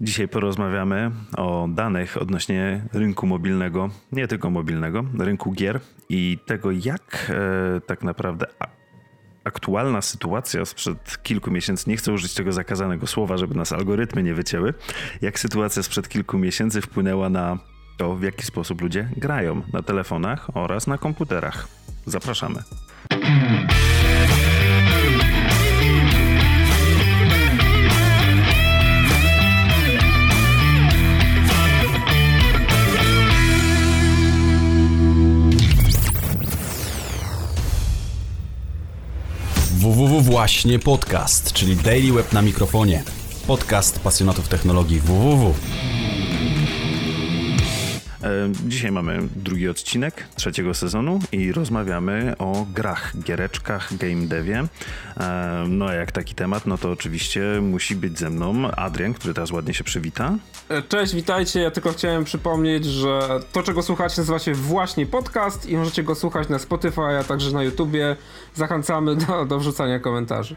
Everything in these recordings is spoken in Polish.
Dzisiaj porozmawiamy o danych odnośnie rynku mobilnego, nie tylko mobilnego, rynku gier i tego, jak e, tak naprawdę aktualna sytuacja sprzed kilku miesięcy, nie chcę użyć tego zakazanego słowa, żeby nas algorytmy nie wycięły, jak sytuacja sprzed kilku miesięcy wpłynęła na to, w jaki sposób ludzie grają na telefonach oraz na komputerach. Zapraszamy. Właśnie podcast, czyli Daily Web na mikrofonie. Podcast pasjonatów technologii www. E, dzisiaj mamy drugi odcinek trzeciego sezonu i rozmawiamy o grach, giereczkach, game devie. E, no a jak taki temat, no to oczywiście musi być ze mną Adrian, który teraz ładnie się przywita. E, cześć, witajcie. Ja tylko chciałem przypomnieć, że to, czego słuchacie, nazywa się właśnie podcast i możecie go słuchać na Spotify, a także na YouTubie. Zachęcamy do, do wrzucania komentarzy.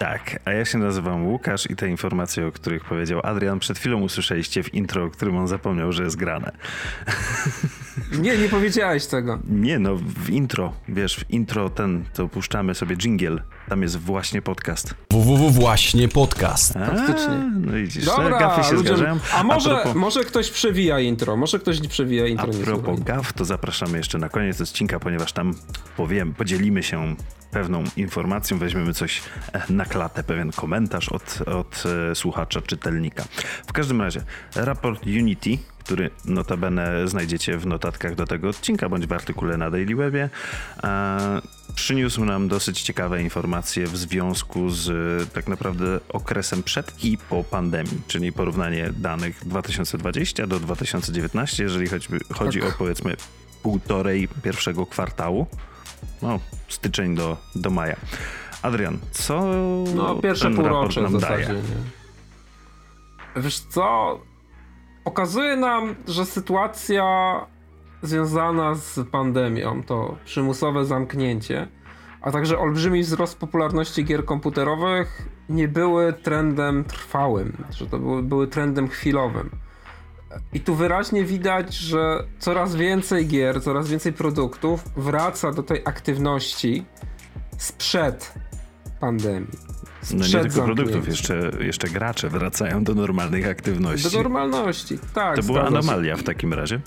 Tak, a ja się nazywam Łukasz i te informacje, o których powiedział Adrian, przed chwilą usłyszeliście w intro, o którym on zapomniał, że jest grane. Nie, nie powiedziałeś tego. Nie, no w intro, wiesz, w intro ten, to puszczamy sobie jingle, tam jest właśnie podcast. www właśnie podcast. A, Faktycznie. No widzisz, Dobra, gafy się zdarzają. A może, a propos, może ktoś przewija intro, może ktoś przewija intro. A propos gaf, to zapraszamy jeszcze na koniec odcinka, ponieważ tam powiem, podzielimy się pewną informacją, weźmiemy coś e, na klatę, pewien komentarz od, od e, słuchacza, czytelnika. W każdym razie, raport Unity, który notabene znajdziecie w notatkach do tego odcinka, bądź w artykule na Daily Webie, e, przyniósł nam dosyć ciekawe informacje w związku z tak naprawdę okresem przed i po pandemii, czyli porównanie danych 2020 do 2019, jeżeli choćby, chodzi tak. o powiedzmy półtorej pierwszego kwartału no, styczeń do, do maja. Adrian, co no, pierwsze ten półrocze nam w zasadzie, daje? Nie? Wiesz co? Pokazuje nam, że sytuacja związana z pandemią, to przymusowe zamknięcie, a także olbrzymi wzrost popularności gier komputerowych nie były trendem trwałym, że to były, były trendem chwilowym. I tu wyraźnie widać, że coraz więcej gier, coraz więcej produktów wraca do tej aktywności sprzed pandemii. No nie tylko produktów, jeszcze, jeszcze gracze wracają do normalnych aktywności. Do normalności, tak. To była anomalia w takim razie?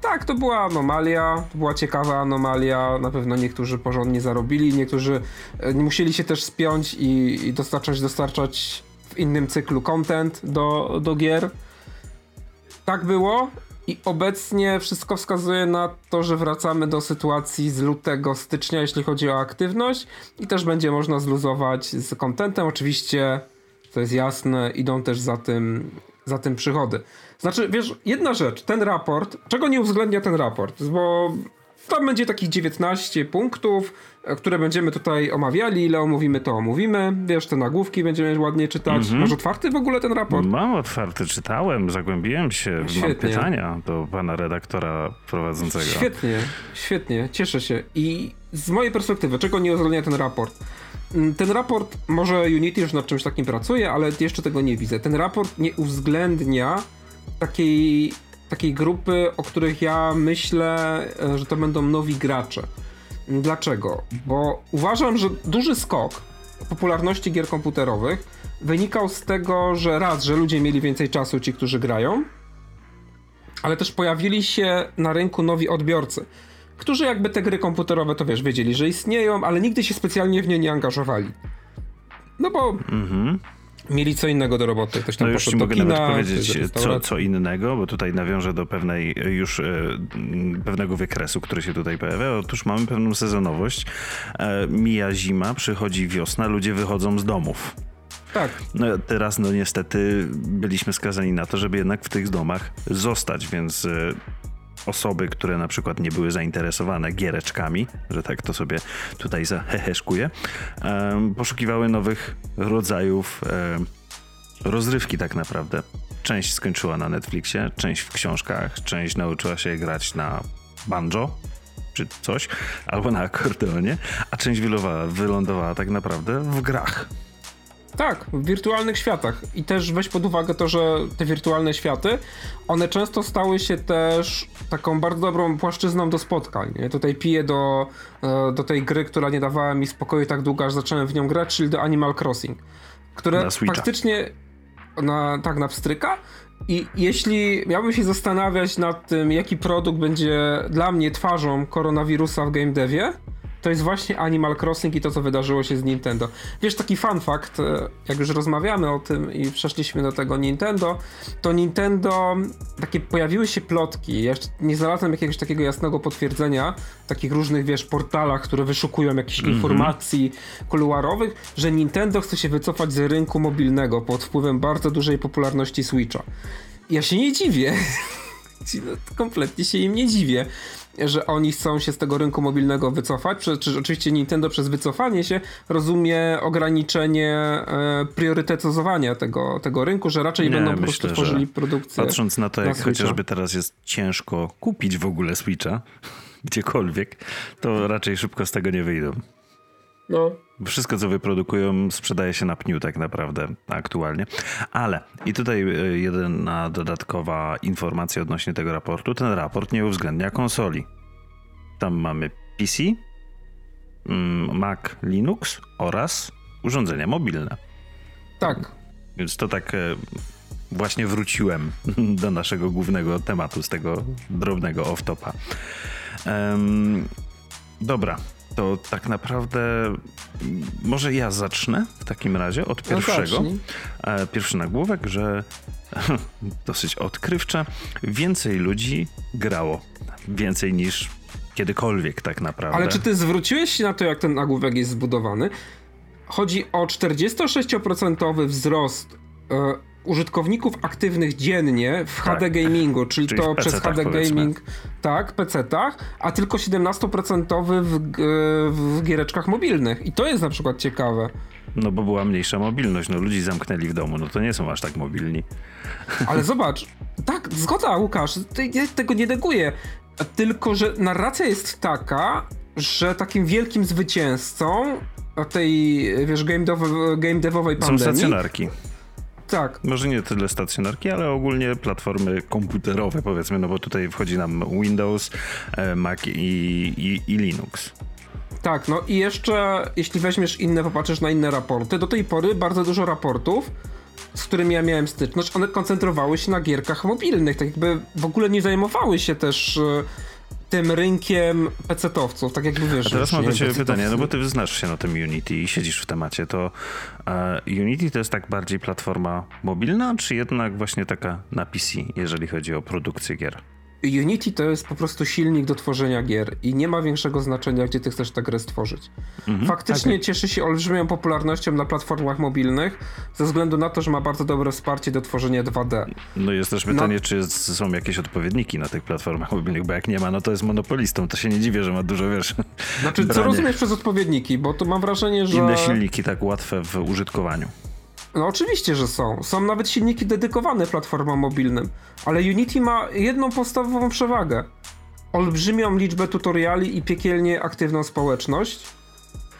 Tak, to była anomalia, to była ciekawa anomalia. Na pewno niektórzy porządnie zarobili, niektórzy e, musieli się też spiąć i, i dostarczać, dostarczać w innym cyklu content do, do gier tak było i obecnie wszystko wskazuje na to, że wracamy do sytuacji z lutego, stycznia, jeśli chodzi o aktywność i też będzie można zluzować z kontentem. Oczywiście, to jest jasne, idą też za tym, za tym przychody. Znaczy, wiesz, jedna rzecz, ten raport, czego nie uwzględnia ten raport, bo tam będzie takich 19 punktów, e, które będziemy tutaj omawiali. Ile omówimy, to omówimy. Wiesz, te nagłówki będziemy ładnie czytać. -hmm. Masz otwarty w ogóle ten raport? Mam otwarty, czytałem, zagłębiłem się. Świetnie. Mam pytania do pana redaktora prowadzącego. Świetnie, świetnie, cieszę się. I z mojej perspektywy, czego nie uwzględnia ten raport? Mm, ten raport, może Unity już nad czymś takim pracuje, ale jeszcze tego nie widzę. Ten raport nie uwzględnia takiej takiej grupy, o których ja myślę, e, że to będą nowi gracze. Dlaczego? Bo uważam, że duży skok popularności gier komputerowych wynikał z tego, że raz, że ludzie mieli więcej czasu, ci, którzy grają, ale też pojawili się na rynku nowi odbiorcy, którzy jakby te gry komputerowe, to wiesz, wiedzieli, że istnieją, ale nigdy się specjalnie w nie nie angażowali. No bo mhm mieli co innego do roboty. Ktoś tam no już ci mogę kina, nawet powiedzieć, co, co innego, bo tutaj nawiążę do pewnej już e, pewnego wykresu, który się tutaj pojawia. Otóż mamy pewną sezonowość. E, mija zima, przychodzi wiosna, ludzie wychodzą z domów. Tak. No, teraz no niestety byliśmy skazani na to, żeby jednak w tych domach zostać, więc e, osoby, które na przykład nie były zainteresowane giereczkami, że tak to sobie tutaj zaheheszkuję, poszukiwały nowych rodzajów rozrywki tak naprawdę. Część skończyła na Netflixie, część w książkach, część nauczyła się grać na banjo, czy coś, albo na akordeonie, a część wylądowała, tak naprawdę w grach. Tak, w wirtualnych światach. I też weź pod uwagę to, że te wirtualne światy, one często stały się też taką bardzo dobrą płaszczyzną do spotkań. Ja tutaj piję do, e, do tej gry, która nie dawała mi spokoju tak długo, aż zacząłem w nią grać, czyli do Animal Crossing. Które faktycznie na, tak, na pstryka. I jeśli miałbym się zastanawiać nad tym, jaki produkt będzie dla mnie twarzą koronawirusa w game devie, to jest właśnie Animal Crossing i to, co wydarzyło się z Nintendo. Wiesz, taki fun fact, e, jak już rozmawiamy o tym i przeszliśmy do tego Nintendo, to Nintendo, takie pojawiły się plotki, ja jeszcze nie znalazłem jakiegoś takiego jasnego potwierdzenia w takich różnych, wiesz, portalach, które wyszukują jakichś informacji kuluarowych, że Nintendo chce się wycofać z rynku mobilnego pod wpływem bardzo dużej popularności Switcha. Ja się nie dziwię. No, kompletnie się im nie dziwię, że oni chcą się z tego rynku mobilnego wycofać. Prze- czy oczywiście Nintendo przez wycofanie się rozumie ograniczenie e, priorytetyzowania tego, tego rynku, że raczej Nie, będą po myślę, prostu że tworzyli produkcję. Patrząc na to, jak Switcha. chociażby teraz jest ciężko kupić w ogóle Switcha, gdziekolwiek, to raczej szybko z tego nie wyjdą. No. Wszystko, co wyprodukują, sprzedaje się na pniu tak naprawdę aktualnie. Ale i tutaj y, jedna dodatkowa informacja odnośnie tego raportu. Ten raport nie uwzględnia konsoli. Tam mamy PC, mm, Mac, Linux oraz urządzenia mobilne. Tak. Więc to tak e, właśnie wróciłem do naszego głównego tematu z tego drobnego off-topa. Em, dobra, to tak naprawdę może ja zacznę w takim razie od No pierwszego. E, Pierwszy nagłówek, że dosyć odkrywcze, więcej ludzi grało. Więcej niż kiedykolwiek tak naprawdę. Ale czy ty zwróciłeś się na to, jak ten nagłówek jest zbudowany? Chodzi o 46% wzrost e, użytkowników aktywnych dziennie w Tak. HD gamingu, czyli, Czyli to przez HD gaming, tak, PC-tach, a tylko 17% w, w giereczkach mobilnych. I to jest na przykład ciekawe. No bo była mniejsza mobilność, no ludzi zamknęli w domu, no to nie są aż tak mobilni. Ale zobacz, tak, zgoda, Łukasz, ja tego nie neguję. Tylko, że narracja jest taka, że takim wielkim zwycięzcą tej, wiesz, game, dev- game devowej Są pandemii... stacjonarki. Tak, Może nie tyle stacjonarki, ale ogólnie platformy komputerowe powiedzmy, no bo tutaj wchodzi nam Windows, e, Mac i, i, i Linux. tak, no i jeszcze, jeśli weźmiesz inne, popatrzysz na inne raporty, do tej pory bardzo dużo raportów, z którymi ja miałem styczność, one koncentrowały się na gierkach mobilnych, tak jakby w ogóle nie zajmowały się też e, tym rynkiem pecetowców, tak jakby wiesz... A teraz mam do ciebie pytanie, no bo ty znasz się na tym Unity i siedzisz w temacie, to Unity to jest tak bardziej platforma mobilna, czy jednak właśnie taka na PC, jeżeli chodzi o produkcję gier? Unity to jest po prostu silnik do tworzenia gier i nie ma większego znaczenia, gdzie ty chcesz tę grę stworzyć. Mhm. Faktycznie cieszy się olbrzymią popularnością na platformach mobilnych ze względu na to, że ma bardzo dobre wsparcie do tworzenia 2D. No jest też pytanie, czy jest, są jakieś odpowiedniki na tych platformach mobilnych, bo jak nie ma, no to jest monopolistą, to się nie dziwię, że ma dużo, wiesz, Znaczy, co branie. rozumiesz przez odpowiedniki? Bo to mam wrażenie, że... Inne silniki tak łatwe w użytkowaniu. No oczywiście, że są. Są nawet silniki dedykowane platformom mobilnym. Ale Unity ma jedną podstawową przewagę. Olbrzymią liczbę tutoriali i piekielnie aktywną społeczność.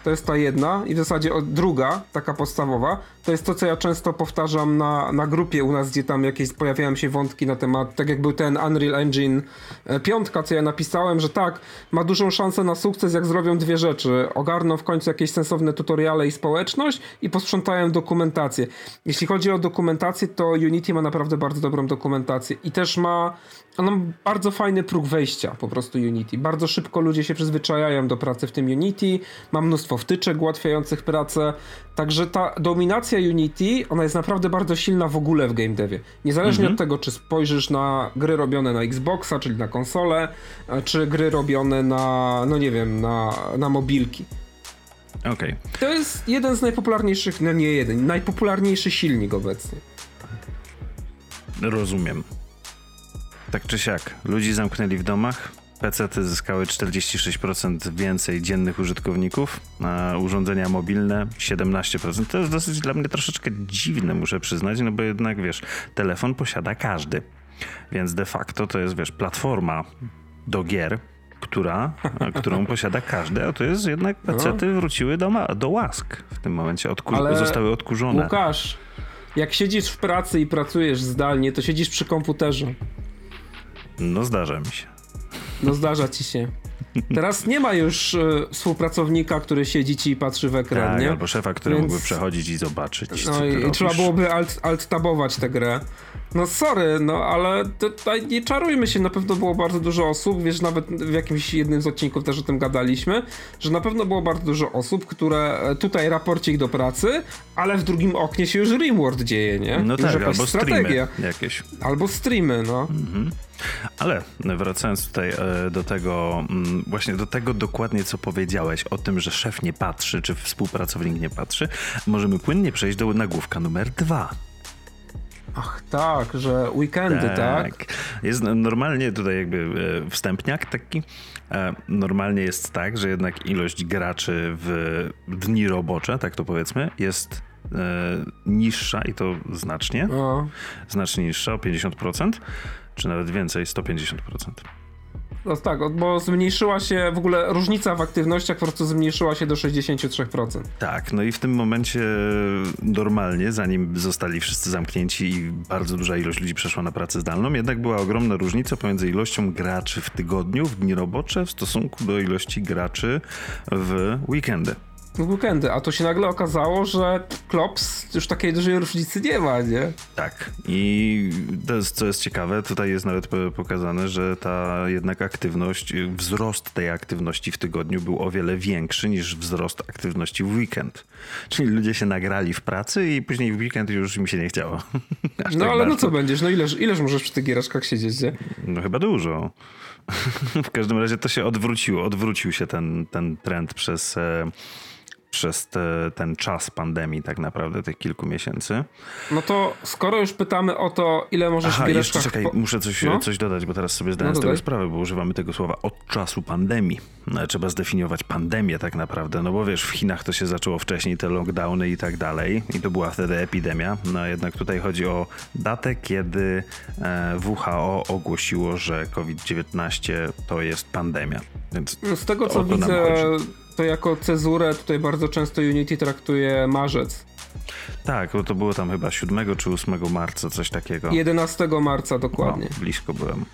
To jest ta jedna. I w zasadzie druga, taka podstawowa, to jest to, co ja często powtarzam na, na grupie u nas, gdzie tam jakieś pojawiają się wątki na temat, tak jak był ten Unreal Engine e, piątka, co ja napisałem, że tak, ma dużą szansę na sukces, jak zrobią dwie rzeczy. Ogarną w końcu jakieś sensowne tutoriale i społeczność i posprzątają dokumentację. Jeśli chodzi o dokumentację, to Unity ma naprawdę bardzo dobrą dokumentację i też ma ono ma bardzo fajny próg wejścia po prostu Unity. Bardzo szybko ludzie się przyzwyczajają do pracy w tym Unity, ma mnóstwo wtyczek ułatwiających pracę, także ta dominacja Unity, ona jest naprawdę bardzo silna w ogóle w game devie. Niezależnie od tego, czy spojrzysz na gry robione na Xboxa, czyli na konsolę, e, czy gry robione na, no nie wiem, na, na mobilki. Okej. To jest jeden z najpopularniejszych, no nie jeden, najpopularniejszy silnik obecnie. Rozumiem. Tak czy siak, ludzi zamknęli w domach, PC-ty zyskały 46% więcej dziennych użytkowników, a urządzenia mobilne 17%. To jest dosyć dla mnie troszeczkę dziwne, muszę przyznać, no bo jednak wiesz, telefon posiada każdy. Więc de facto to jest, wiesz, platforma do gier, która, którą posiada każdy, a to jest jednak No. pecety wróciły do, ma- do łask w tym momencie, odku- Ale zostały odkurzone. Łukasz, jak siedzisz w pracy i pracujesz zdalnie, to siedzisz przy komputerze. No zdarza mi się. No zdarza ci się. Teraz nie ma już e, współpracownika, który siedzi ci i patrzy w ekran, Tak, nie? albo szefa, który Więc- mógłby przechodzić i zobaczyć, No i, i trzeba byłoby alt, alt-tabować tę grę. No sorry, no ale tutaj nie czarujmy się, na pewno było bardzo dużo osób, wiesz, nawet w jakimś jednym z odcinków też o tym gadaliśmy, że na pewno było bardzo dużo osób, które e, tutaj raporcik do pracy, ale w drugim oknie się już Rimworld dzieje, nie? No tak, albo strategia. streamy jakieś. Albo streamy, no. Ale wracając tutaj e, do tego, mm, właśnie do tego dokładnie, co powiedziałeś, o tym, że szef nie patrzy, czy współpracownik nie patrzy, możemy płynnie przejść do nagłówka numer dwa. Ach tak, że weekendy, tak? Jest normalnie tutaj jakby e, wstępniak taki. E, Normalnie jest tak, że jednak ilość graczy w dni robocze, tak to powiedzmy, jest e, niższa i to znacznie. No. Znacznie niższa, o 50%, czy nawet więcej, 150%. No tak, bo zmniejszyła się, w ogóle różnica w aktywnościach po prostu zmniejszyła się do 63%. Tak, no i w tym momencie normalnie, zanim zostali wszyscy zamknięci i bardzo duża ilość ludzi przeszła na pracę zdalną, jednak była ogromna różnica pomiędzy ilością graczy w tygodniu, w dni robocze, w stosunku do ilości graczy w weekendy. W weekendy, a to się nagle okazało, że Klops już takiej dużej różnicy nie ma, nie? Tak. I to jest, co jest ciekawe, tutaj jest nawet po- pokazane, że ta jednak aktywność, y, wzrost tej aktywności w tygodniu był o wiele większy niż wzrost aktywności w weekend. Czyli ludzie się nagrali w pracy i później w weekend już im się nie chciało. Aż No tak ale no bardzo. co będziesz, no ileż, ileż możesz przy tych gieraszkach siedzieć, nie? No chyba dużo. w każdym razie to się odwróciło. Odwrócił się ten, ten trend przez, e, przez te, ten czas pandemii tak naprawdę, tych kilku miesięcy. No to skoro już pytamy o to, ile możesz Aha, jeszcze czekaj, po- muszę coś, No. coś dodać, bo teraz sobie zdałem No z tego sprawę, bo używamy tego słowa od czasu pandemii. No, trzeba zdefiniować pandemię tak naprawdę, no bo wiesz, w Chinach to się zaczęło wcześniej, te lockdowny i tak dalej i to była wtedy epidemia, no jednak tutaj chodzi o datę, kiedy e, WHO ogłosiło, że COVID-19 to jest pandemia. Więc No Z tego co widzę, chodzi. To jako cezurę tutaj bardzo często Unity traktuje marzec. Tak, bo to było tam chyba 7 czy 8 marca, coś takiego. 11 marca dokładnie. No, blisko byłem.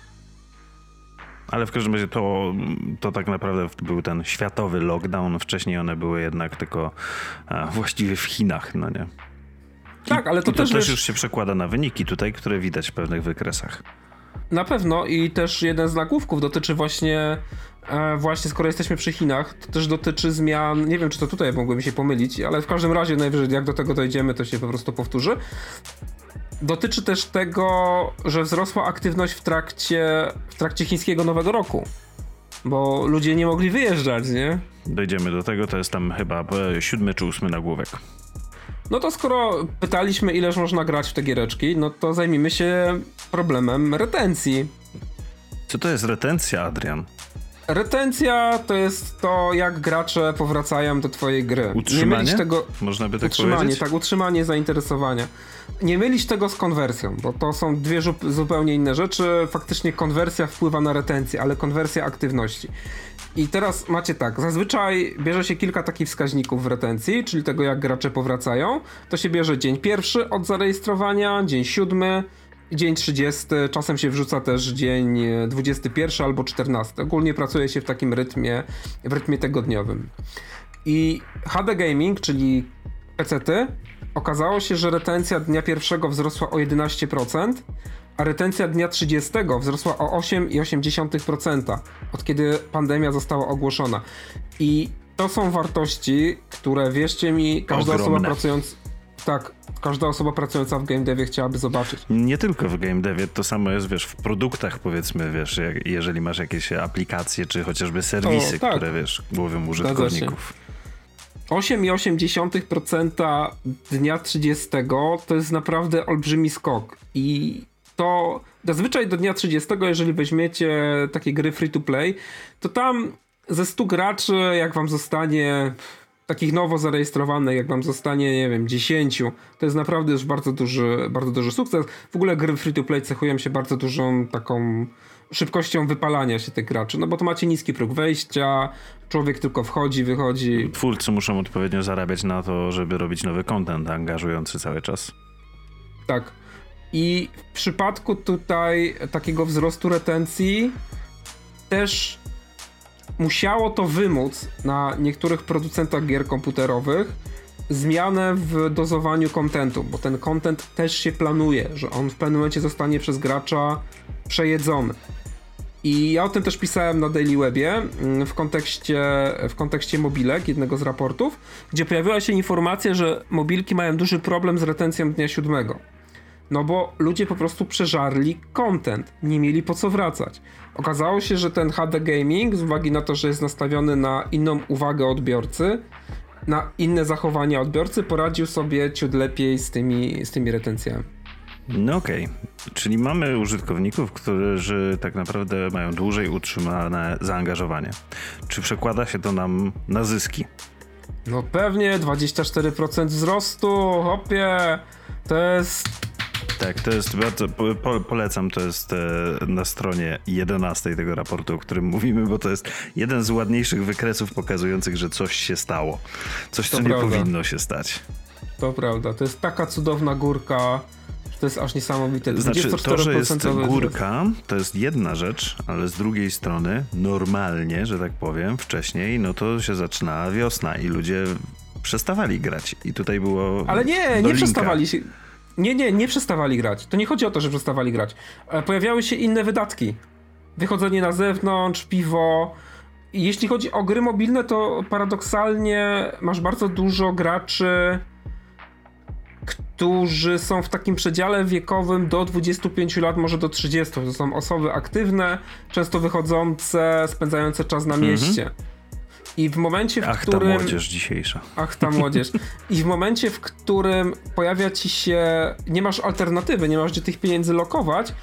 Ale w każdym razie to, to tak naprawdę był ten światowy lockdown. Wcześniej one były jednak tylko e, właściwie w Chinach, no nie? Tak, ale to, I to też, też wiesz, już się przekłada na wyniki tutaj, które widać w pewnych wykresach. Na pewno i też jeden z nagłówków dotyczy właśnie, e, właśnie skoro jesteśmy przy Chinach, to też dotyczy zmian, nie wiem czy to tutaj mogłem się pomylić, ale w każdym razie najwyżej jak do tego dojdziemy, to się po prostu powtórzy. Dotyczy też tego, że wzrosła aktywność w trakcie, w trakcie chińskiego Nowego Roku, bo ludzie nie mogli wyjeżdżać, nie? Dojdziemy do tego, to jest tam chyba e, siódmy czy ósmy nagłówek. No to skoro pytaliśmy ileż można grać w te giereczki, no to zajmijmy się problemem retencji. Co to jest retencja, Adrian? Retencja to jest to, jak gracze powracają do twojej gry. Nie Utrzymanie? mylić tego. Można by tak utrzymanie, powiedzieć? tak, utrzymanie zainteresowania. Nie mylić tego z konwersją, bo to są dwie zupełnie inne rzeczy. Faktycznie konwersja wpływa na retencję, ale konwersja aktywności. I teraz macie tak, zazwyczaj bierze się kilka takich wskaźników w retencji, czyli tego jak gracze powracają. To się bierze dzień pierwszy od zarejestrowania, dzień siódmy, dzień 30, czasem się wrzuca też dzień e, 21 albo 14. Ogólnie pracuje się w takim rytmie, w rytmie tygodniowym. I HD Gaming, czyli PC-ty, okazało się, że retencja dnia pierwszego wzrosła o 11%, a retencja dnia 30 wzrosła o 8,8% od kiedy pandemia została ogłoszona. I to są wartości, które wierzcie mi, każda Ogromne. osoba pracująca. Tak, każda osoba pracująca w game devie chciałaby zobaczyć. Nie tylko w game devie, to samo jest, wiesz, w produktach powiedzmy, wiesz, jeżeli masz jakieś aplikacje, czy chociażby serwisy, O, tak. które, wiesz, łowią się. użytkowników. 8,8% dnia 30 to jest naprawdę olbrzymi skok. I to zazwyczaj do dnia 30, jeżeli weźmiecie takie gry free to play, to tam ze 100 graczy, jak wam zostanie takich nowo zarejestrowanych, jak wam zostanie, nie wiem, 10, to jest naprawdę już bardzo duży, bardzo duży sukces. W ogóle gry free to play cechują się bardzo dużą taką szybkością wypalania się tych graczy, no bo to macie niski próg wejścia, człowiek tylko wchodzi, wychodzi. Twórcy muszą odpowiednio zarabiać na to, żeby robić nowy content angażujący cały czas. Tak. I w przypadku tutaj takiego wzrostu retencji też musiało to wymóc na niektórych producentach gier komputerowych zmianę w dozowaniu kontentu, bo ten content też się planuje, że on w pewnym momencie zostanie przez gracza przejedzony. I ja o tym też pisałem na Daily Webie mm, w kontekście, w kontekście mobilek, jednego z raportów, gdzie pojawiła się informacja, że mobilki mają duży problem z retencją dnia siódmego. No bo ludzie po prostu przeżarli content, nie mieli po co wracać. Okazało się, że ten HD Gaming, z uwagi na to, że jest nastawiony na inną uwagę odbiorcy, na inne zachowania odbiorcy, poradził sobie ciut lepiej z tymi, z tymi retencjami. No okej, okay. czyli mamy użytkowników, którzy tak naprawdę mają dłużej utrzymane zaangażowanie. Czy przekłada się to nam na zyski? No pewnie, 24% wzrostu, hopie, to jest tak, to jest bardzo, po, polecam, to jest e, na stronie 11 tego raportu, o którym mówimy, bo to jest jeden z ładniejszych wykresów pokazujących, że coś się stało. Coś, to co prawda. nie powinno się stać. To prawda, to jest taka cudowna górka, to jest aż niesamowite. Znaczy, to, że jest górka, to jest jedna rzecz, ale z drugiej strony, normalnie, że tak powiem, wcześniej, no to się zaczyna wiosna i ludzie przestawali grać. I tutaj było. Ale nie, nie przestawali się. Nie, nie, nie przestawali grać. To nie chodzi o to, że przestawali grać. E, pojawiały się inne wydatki. Wychodzenie na zewnątrz, piwo. Jeśli chodzi o gry mobilne, to paradoksalnie masz bardzo dużo graczy, którzy są w takim przedziale wiekowym do 25 lat, może do 30. To są osoby aktywne, często wychodzące, spędzające czas na mhm. mieście. I w momencie, w ach, którym. Ach, ta młodzież dzisiejsza. Ach, ta młodzież. I w momencie, w którym pojawia ci się. Nie masz alternatywy, nie masz gdzie tych pieniędzy lokować,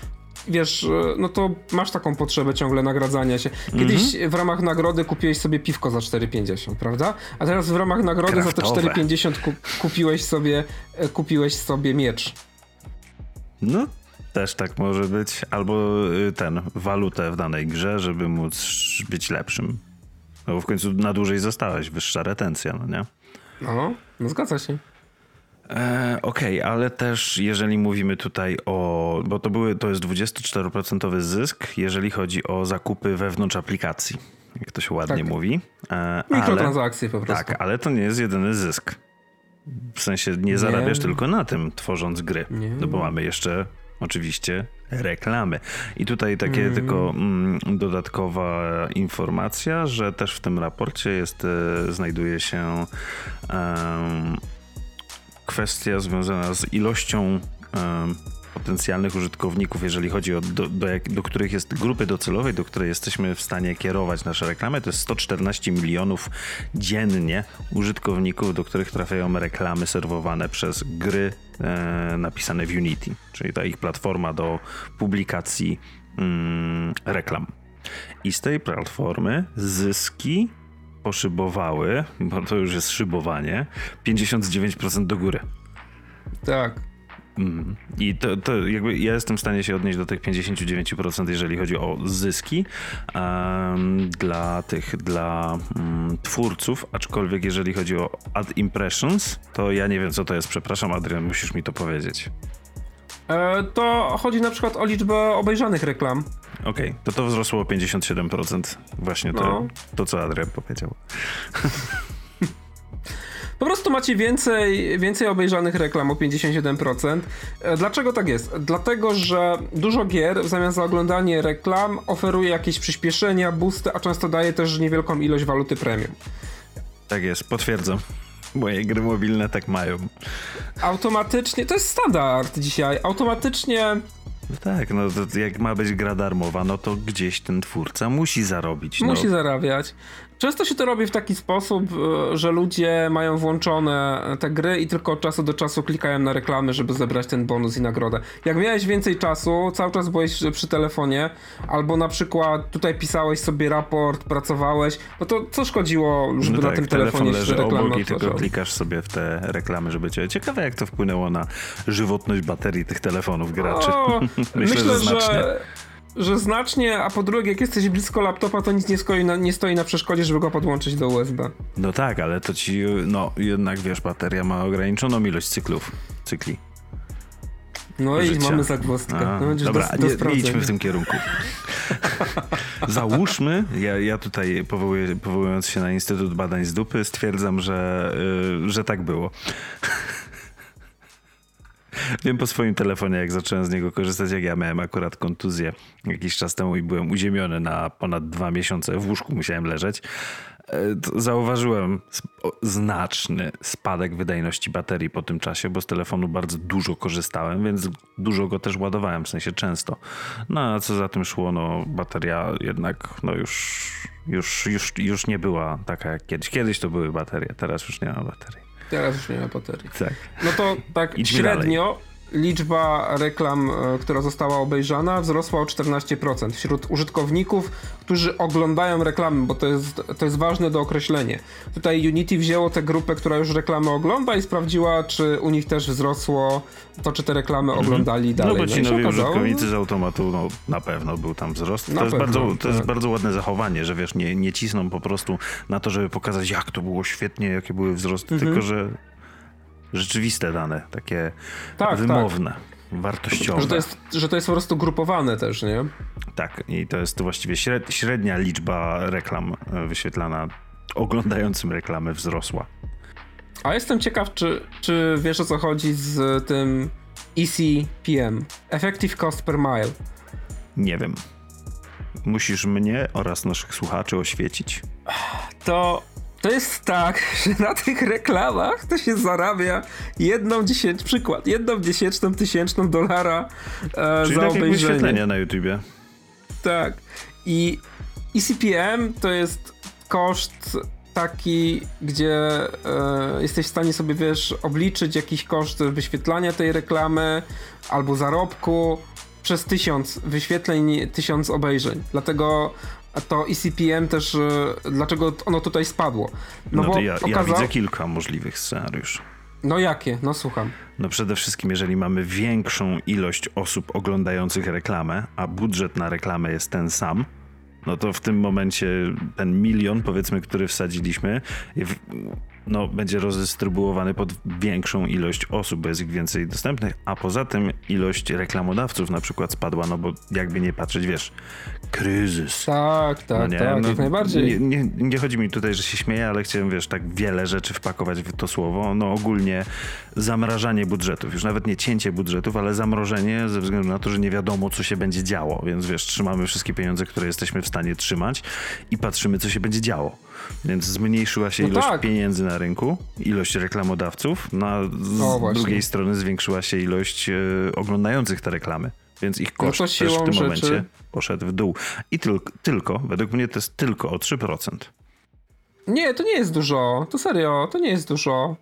wiesz, no to masz taką potrzebę ciągle nagradzania się. Kiedyś mm -hmm. w ramach nagrody kupiłeś sobie piwko za 4,50, prawda? A teraz w ramach nagrody Kraftowe. za te 4,50 ku kupiłeś sobie e, kupiłeś sobie miecz. No, też tak może być. Albo y, ten, walutę w danej grze, żeby móc być lepszym. No bo w końcu na dłużej zostałeś, wyższa retencja, no nie? No, no zgadza się. E, Okej, okay, ale też jeżeli mówimy tutaj o, bo to były, to jest 24% zysk, jeżeli chodzi o zakupy wewnątrz aplikacji, jak to się ładnie tak. mówi. E, Mikrotransakcje po prostu. Tak, ale to nie jest jedyny zysk. W sensie nie zarabiasz nie. tylko na tym, tworząc gry. Nie. No bo mamy jeszcze oczywiście reklamy. I tutaj takie mm. tylko mm, dodatkowa informacja, że też w tym raporcie jest, e, znajduje się kwestia związana z ilością potencjalnych użytkowników, jeżeli chodzi o do, do, do, których jest grupy docelowej, do której jesteśmy w stanie kierować nasze reklamy, to jest 114 milionów dziennie użytkowników, do których trafiają reklamy serwowane przez gry e, napisane w Unity, czyli ta ich platforma do publikacji mm, reklam. I z tej platformy zyski poszybowały, bo to już jest szybowanie, 59% do góry. Tak. Mm. I to, to jakby ja jestem w stanie się odnieść do tych 59%, jeżeli chodzi o zyski um, dla tych, dla um, twórców, aczkolwiek jeżeli chodzi o ad impressions, to ja nie wiem co to jest, przepraszam Adrian, musisz mi to powiedzieć. E, to chodzi na przykład o liczbę obejrzanych reklam. Okej, okay, to to wzrosło o 57%, właśnie to, no. to co Adrian powiedział. Po prostu macie więcej, więcej obejrzanych reklam o 57%. E, dlaczego tak jest? Dlatego, że dużo gier w zamian za oglądanie reklam oferuje jakieś przyspieszenia, boosty, a często daje też niewielką ilość waluty premium. Tak jest, potwierdzam. Moje gry mobilne tak mają. Automatycznie, to jest standard dzisiaj, automatycznie no tak, no jak ma być gra darmowa, no to gdzieś ten twórca musi zarobić. No. Musi zarabiać. Często się to robi w taki sposób, e, że ludzie mają włączone te gry i tylko od czasu do czasu klikają na reklamy, żeby zebrać ten bonus i nagrodę. Jak miałeś więcej czasu, cały czas byłeś przy telefonie, albo na przykład tutaj pisałeś sobie raport, pracowałeś, no to co szkodziło, żeby no na tak, tym telefon telefonie leży się reklamy obok i tylko klikasz sobie w te reklamy, żeby cię... Ciekawe jak to wpłynęło na żywotność baterii tych telefonów graczy. O, Myślę, że znacznie. że, że znacznie, a po drugie, jak jesteś blisko laptopa, to nic nie stoi, na, nie stoi na przeszkodzie, żeby go podłączyć do USB. No tak, ale to ci, no jednak wiesz, bateria ma ograniczoną ilość cyklów, cykli. No i życia. mamy zagwozdkę. A, no, dobra, do, do nie, nie idźmy w tym kierunku. Załóżmy, ja, ja tutaj powołuję, powołując się na Instytut Badań z Dupy, stwierdzam, że, y, że tak było. Wiem po swoim telefonie, jak zacząłem z niego korzystać, jak ja miałem akurat kontuzję jakiś czas temu i byłem uziemiony na ponad dwa miesiące, w łóżku musiałem leżeć. e, Zauważyłem znaczny spadek wydajności baterii po tym czasie, bo z telefonu bardzo dużo korzystałem, więc dużo go też ładowałem, w sensie często. No a co za tym szło, no bateria jednak no już, już, już, już nie była taka jak kiedyś. Kiedyś to były baterie, teraz już nie ma baterii. Teraz już nie ma baterii. Tak. No to tak Idźmy średnio liczba reklam, e, która została obejrzana, wzrosła o 14% wśród użytkowników, którzy oglądają reklamy, bo to jest, to jest ważne do określenia. Tutaj Unity wzięło tę grupę, która już reklamy ogląda i sprawdziła, czy u nich też wzrosło to, czy te reklamy oglądali dalej. No bo ci się nowi okazało, użytkownicy z automatu, no na pewno był tam wzrost. To, jest, pewno, bardzo, to jest tak. bardzo ładne zachowanie, że wiesz, nie, nie cisną po prostu na to, żeby pokazać jak to było świetnie, jakie były wzrosty, Mhm. tylko że rzeczywiste dane, takie Tak, wymowne, wartościowe. Że to, jest, że to jest po prostu grupowane też, nie? Tak, i to jest właściwie śred, średnia liczba reklam e, wyświetlana oglądającym reklamy wzrosła. A jestem ciekaw, czy, czy wiesz o co chodzi z tym ECPM, Effective Cost Per Mile. Nie wiem. Musisz mnie oraz naszych słuchaczy oświecić. To, to jest tak, że na tych reklamach to się zarabia jedną dziesięć, przykład, jedną dziesięczną tysięczną dolara e, Czyli za tak obejrzenie. wyświetlenia na YouTubie. Tak. I ECPM to jest koszt taki, gdzie e, jesteś w stanie sobie, wiesz, obliczyć jakiś koszt wyświetlania tej reklamy albo zarobku przez tysiąc wyświetleń, tysiąc obejrzeń. Dlatego to ECPM też, e, dlaczego ono tutaj spadło? No, No, bo to ja, ja okazał... widzę kilka możliwych scenariuszy. No jakie? No słucham. No przede wszystkim, jeżeli mamy większą ilość osób oglądających reklamę, a budżet na reklamę jest ten sam, no to w tym momencie ten milion, powiedzmy, który wsadziliśmy, no, będzie rozdystrybuowany pod większą ilość osób, bo jest ich więcej dostępnych, a poza tym ilość reklamodawców na przykład spadła, no bo jakby nie patrzeć, wiesz, kryzys. Tak, tak, No nie, tak, no, jak najbardziej. Nie, nie, nie chodzi mi tutaj, że się śmieję, ale chciałem, wiesz, tak wiele rzeczy wpakować w to słowo. No ogólnie zamrażanie budżetów. Już nawet nie cięcie budżetów, ale zamrożenie ze względu na to, że nie wiadomo, co się będzie działo. Więc wiesz, trzymamy wszystkie pieniądze, które jesteśmy w stanie trzymać i patrzymy, co się będzie działo. Więc zmniejszyła się No ilość tak. pieniędzy na rynku, ilość reklamodawców, no a z O, właśnie. drugiej strony zwiększyła się ilość e, oglądających te reklamy. Więc ich No koszt to też w tym rzeczy- momencie poszedł w dół. I tylko, tylko, według mnie to jest tylko o 3%. Nie, to nie jest dużo. To serio, to nie jest dużo.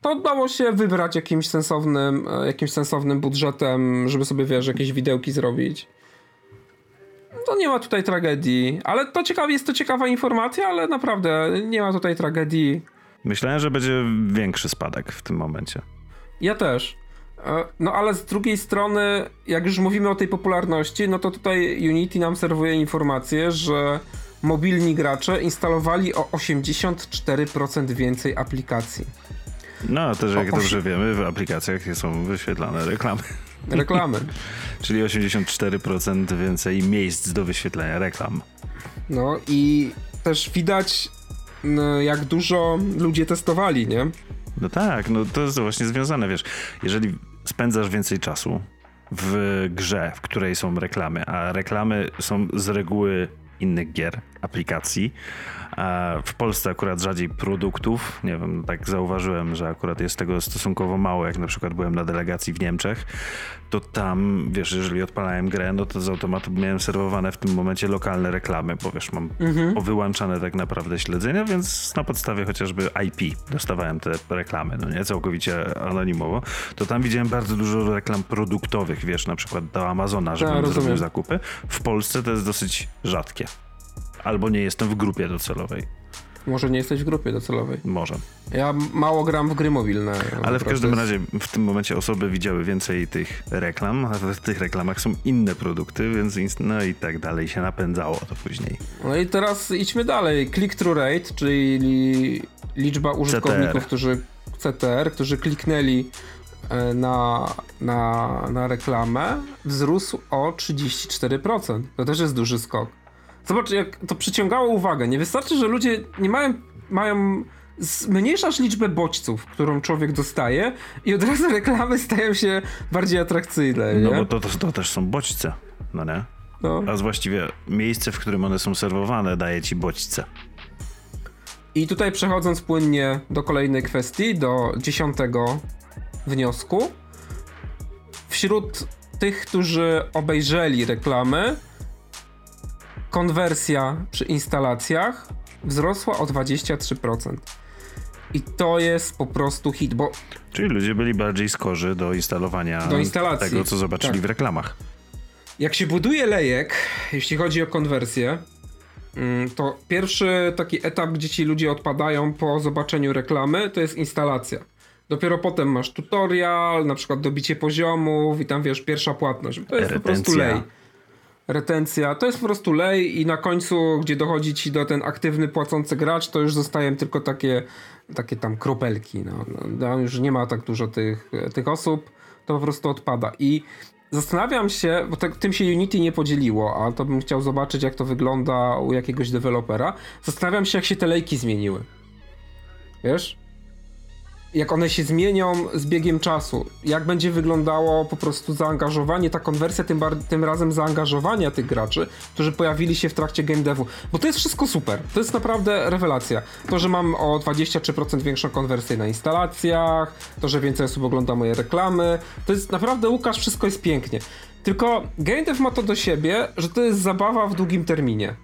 To udało się wybrać jakimś sensownym, e, jakimś sensownym budżetem, żeby sobie, wiesz, jakieś widełki zrobić. To nie ma tutaj tragedii. Ale to ciekawe, jest to ciekawa informacja, ale naprawdę nie ma tutaj tragedii. Myślałem, że będzie większy spadek w tym momencie. Ja też. E, No ale z drugiej strony, jak już mówimy o tej popularności, no to tutaj Unity nam serwuje informację, że mobilni gracze instalowali o 84% więcej aplikacji. No, też jak dobrze wiemy, w aplikacjach są wyświetlane reklamy. Reklamy. Czyli 84% więcej miejsc do wyświetlenia reklam. No i też widać, jak dużo ludzie testowali, nie? No tak, no to jest właśnie związane, wiesz, jeżeli spędzasz więcej czasu w grze, w której są reklamy, a reklamy są z reguły innych gier, aplikacji. W Polsce akurat rzadziej produktów. Nie wiem, tak zauważyłem, że akurat jest tego stosunkowo mało, jak na przykład byłem na delegacji w Niemczech, to tam, wiesz, jeżeli odpalałem grę, no to z automatu miałem serwowane w tym momencie lokalne reklamy, bo wiesz, mam mhm. powyłączane tak naprawdę śledzenia, więc na podstawie chociażby IP dostawałem te reklamy, no nie, całkowicie anonimowo, to tam widziałem bardzo dużo reklam produktowych, wiesz, na przykład do Amazona, żebym ja, zrobił zakupy. W Polsce to jest dosyć rzadkie. Albo nie jestem w grupie docelowej. Może nie jesteś w grupie docelowej. Może. Ja mało gram w gry mobilne. Ale w każdym razie w tym momencie osoby widziały więcej tych reklam, a w tych reklamach są inne produkty, więc no i tak dalej się napędzało to później. No i teraz idźmy dalej. Click-through rate, czyli liczba użytkowników, CTR. którzy CTR, którzy kliknęli e, na, na, na reklamę, wzrósł o 34%. To też jest duży skok. Zobacz, jak to przyciągało uwagę. Nie wystarczy, że ludzie nie mają, mają zmniejszasz liczbę bodźców, którą człowiek dostaje i od razu reklamy stają się bardziej atrakcyjne. No nie? bo to, to, to, też są bodźce, no nie? No. A właściwie miejsce, w którym one są serwowane, daje ci bodźce. I tutaj przechodząc płynnie do kolejnej kwestii, do dziesiątego wniosku. Wśród tych, którzy obejrzeli reklamy, konwersja przy instalacjach wzrosła o 23%. I to jest po prostu hit, bo... Czyli ludzie byli bardziej skorzy do instalowania do instalacji. tego, co zobaczyli tak. w reklamach. Jak się buduje lejek, jeśli chodzi o konwersję, mm, to pierwszy taki etap, gdzie ci ludzie odpadają po zobaczeniu reklamy, to jest instalacja. Dopiero potem masz tutorial, na przykład dobicie poziomów i tam wiesz, pierwsza płatność. To jest Retencja. po prostu lej retencja, to jest po prostu lej i na końcu, gdzie dochodzi ci do ten aktywny płacący gracz, to już zostają tylko takie, takie tam kropelki. No. no już nie ma tak dużo tych, tych osób, to po prostu odpada. I zastanawiam się, bo tym się Unity nie podzieliło, a to bym chciał zobaczyć, jak to wygląda u jakiegoś dewelopera. Zastanawiam się, jak się te lejki zmieniły. Wiesz? Jak one się zmienią z biegiem czasu, jak będzie wyglądało po prostu zaangażowanie, ta konwersja, tym, tym razem zaangażowania tych graczy, którzy pojawili się w trakcie game devu, bo to jest wszystko super, to jest naprawdę rewelacja. To, że mam o 23% większą konwersję na instalacjach, to, że więcej osób ogląda moje reklamy, to jest naprawdę, Łukasz, wszystko jest pięknie. Tylko game dev ma to do siebie, że to jest zabawa w długim terminie.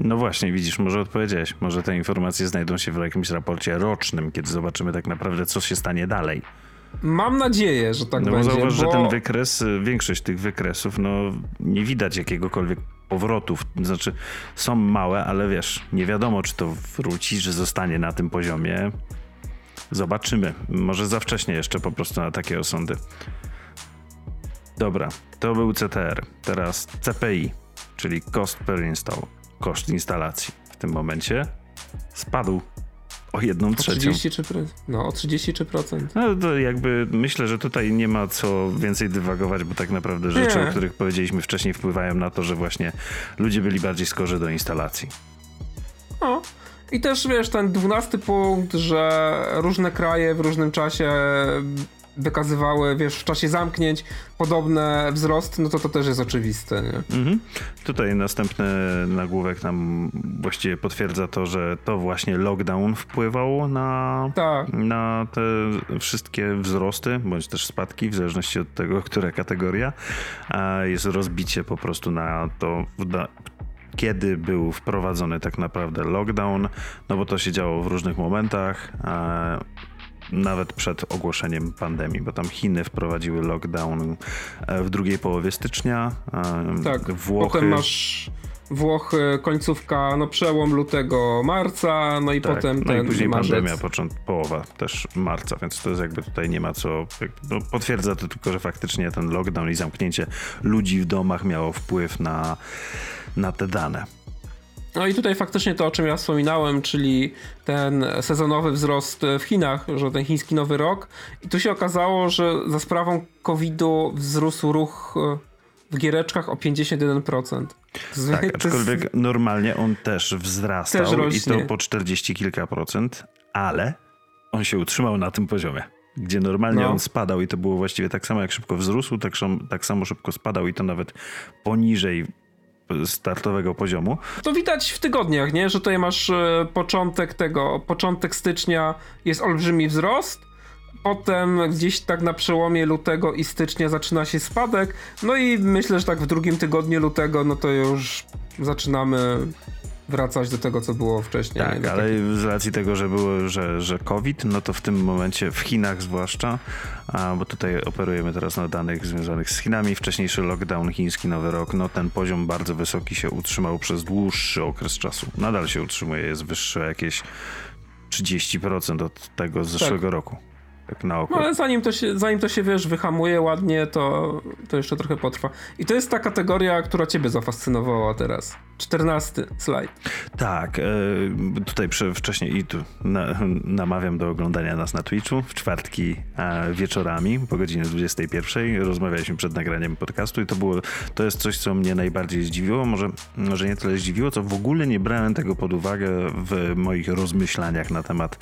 No właśnie, widzisz, może odpowiedziałeś. Może te informacje znajdą się w jakimś raporcie rocznym, kiedy zobaczymy tak naprawdę, co się stanie dalej. Mam nadzieję, że tak no będzie. Zauważ, bo... że ten wykres, większość tych wykresów, no nie widać jakiegokolwiek powrotów. Znaczy, są małe, ale wiesz, nie wiadomo, czy to wróci, że zostanie na tym poziomie. Zobaczymy. Może za wcześnie jeszcze po prostu na takie osądy. Dobra, to był CTR. Teraz CPI, czyli Cost Per Install koszt instalacji w tym momencie spadł o jedną trzecią. O 33%. No, o 33%. No to jakby myślę, że tutaj nie ma co więcej dywagować, bo tak naprawdę rzeczy, nie. o których powiedzieliśmy wcześniej, wpływają na to, że właśnie ludzie byli bardziej skorzy do instalacji. No. I też wiesz, ten dwunasty punkt, że różne kraje w różnym czasie wykazywały, wiesz, w czasie zamknięć podobne wzrosty, no to to też jest oczywiste, nie? Mhm. Tutaj następny nagłówek nam właściwie potwierdza to, że to właśnie lockdown wpływał na, tak. na te wszystkie wzrosty, bądź też spadki, w zależności od tego, która kategoria. A jest rozbicie po prostu na to, kiedy był wprowadzony tak naprawdę lockdown, no bo to się działo w różnych momentach nawet przed ogłoszeniem pandemii, bo tam Chiny wprowadziły lockdown e, w drugiej połowie stycznia. E, tak, Włochy... potem masz Włochy, końcówka, no przełom lutego, marca, no i tak, potem no ten i później marzec. pandemia, począt, połowa też marca, więc to jest jakby tutaj nie ma co, no potwierdza to tylko, że faktycznie ten lockdown i zamknięcie ludzi w domach miało wpływ na, na te dane. No i tutaj faktycznie to, o czym ja wspominałem, czyli ten sezonowy wzrost w Chinach, że ten chiński nowy rok. I tu się okazało, że za sprawą COVID-u wzrósł ruch e, w giereczkach o 51%. Tak, aczkolwiek jest... normalnie on też wzrastał też i to po 40 kilka procent, ale on się utrzymał na tym poziomie gdzie normalnie no. on spadał i to było właściwie tak samo jak szybko wzrósł, tak, tak samo szybko spadał i to nawet poniżej startowego poziomu. To widać w tygodniach, nie? Że tutaj masz e, początek tego, początek stycznia jest olbrzymi wzrost, potem gdzieś tak na przełomie lutego i stycznia zaczyna się spadek, no i myślę, że tak w drugim tygodniu lutego, no to już zaczynamy wracać do tego, co było wcześniej. Tak, ale taki... z racji tego, że było, że, że COVID, no to w tym momencie w Chinach zwłaszcza, a, bo tutaj operujemy teraz na danych związanych z Chinami, wcześniejszy lockdown chiński, nowy rok, no ten poziom bardzo wysoki się utrzymał przez dłuższy okres czasu. Nadal się utrzymuje, jest wyższy jakieś 30% od tego z zeszłego tak. roku tak na oko. No ale zanim to się, zanim to się wiesz, wyhamuje ładnie, to, to jeszcze trochę potrwa. I to jest ta kategoria, która ciebie zafascynowała teraz. Czternasty slajd. Tak, e, tutaj wcześniej i tu na, namawiam do oglądania nas na Twitchu w czwartki wieczorami po godzinie 21. Rozmawialiśmy przed nagraniem podcastu i to było, to jest coś, co mnie najbardziej zdziwiło. Może, może nie tyle zdziwiło, co w ogóle nie brałem tego pod uwagę w moich rozmyślaniach na temat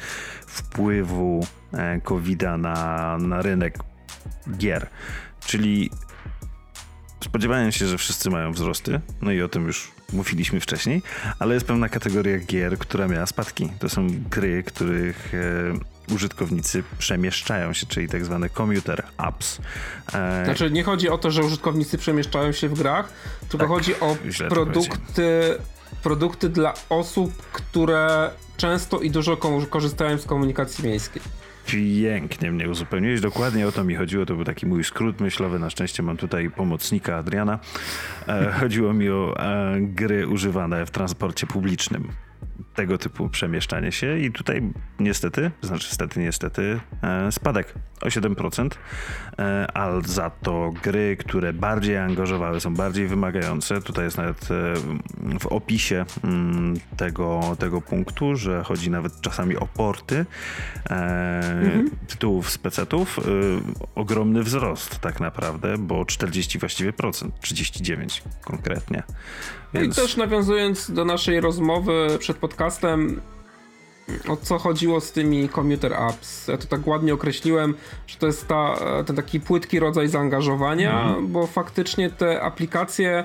wpływu COVID-a na, na rynek gier. Czyli spodziewałem się, że wszyscy mają wzrosty, no i o tym już mówiliśmy wcześniej, ale jest pewna kategoria gier, która miała spadki. To są gry, których e, użytkownicy przemieszczają się, czyli tak zwane commuter apps. E, znaczy nie chodzi o to, że użytkownicy przemieszczają się w grach, tylko tak, chodzi o produkty, produkty dla osób, które często i dużo korzystają z komunikacji miejskiej. Pięknie mnie uzupełniłeś. Dokładnie o to mi chodziło. To był taki mój skrót myślowy. Na szczęście mam tutaj pomocnika Adriana. E, chodziło mi o e, gry używane w transporcie publicznym tego typu przemieszczanie się i tutaj niestety, znaczy niestety, niestety, e, spadek o 7%, e, ale za to gry, które bardziej angażowały, są bardziej wymagające. Tutaj jest nawet e, w opisie mm, tego, tego punktu, że chodzi nawet czasami o porty mhm. tytułów z pecetów. Ogromny wzrost tak naprawdę, bo 40 właściwie procent, 39 konkretnie. Więc... I też nawiązując do naszej rozmowy przed podcastem, o co chodziło z tymi commuter apps. Ja to tak ładnie określiłem, że to jest ta, ten taki płytki rodzaj zaangażowania, mm. bo faktycznie te aplikacje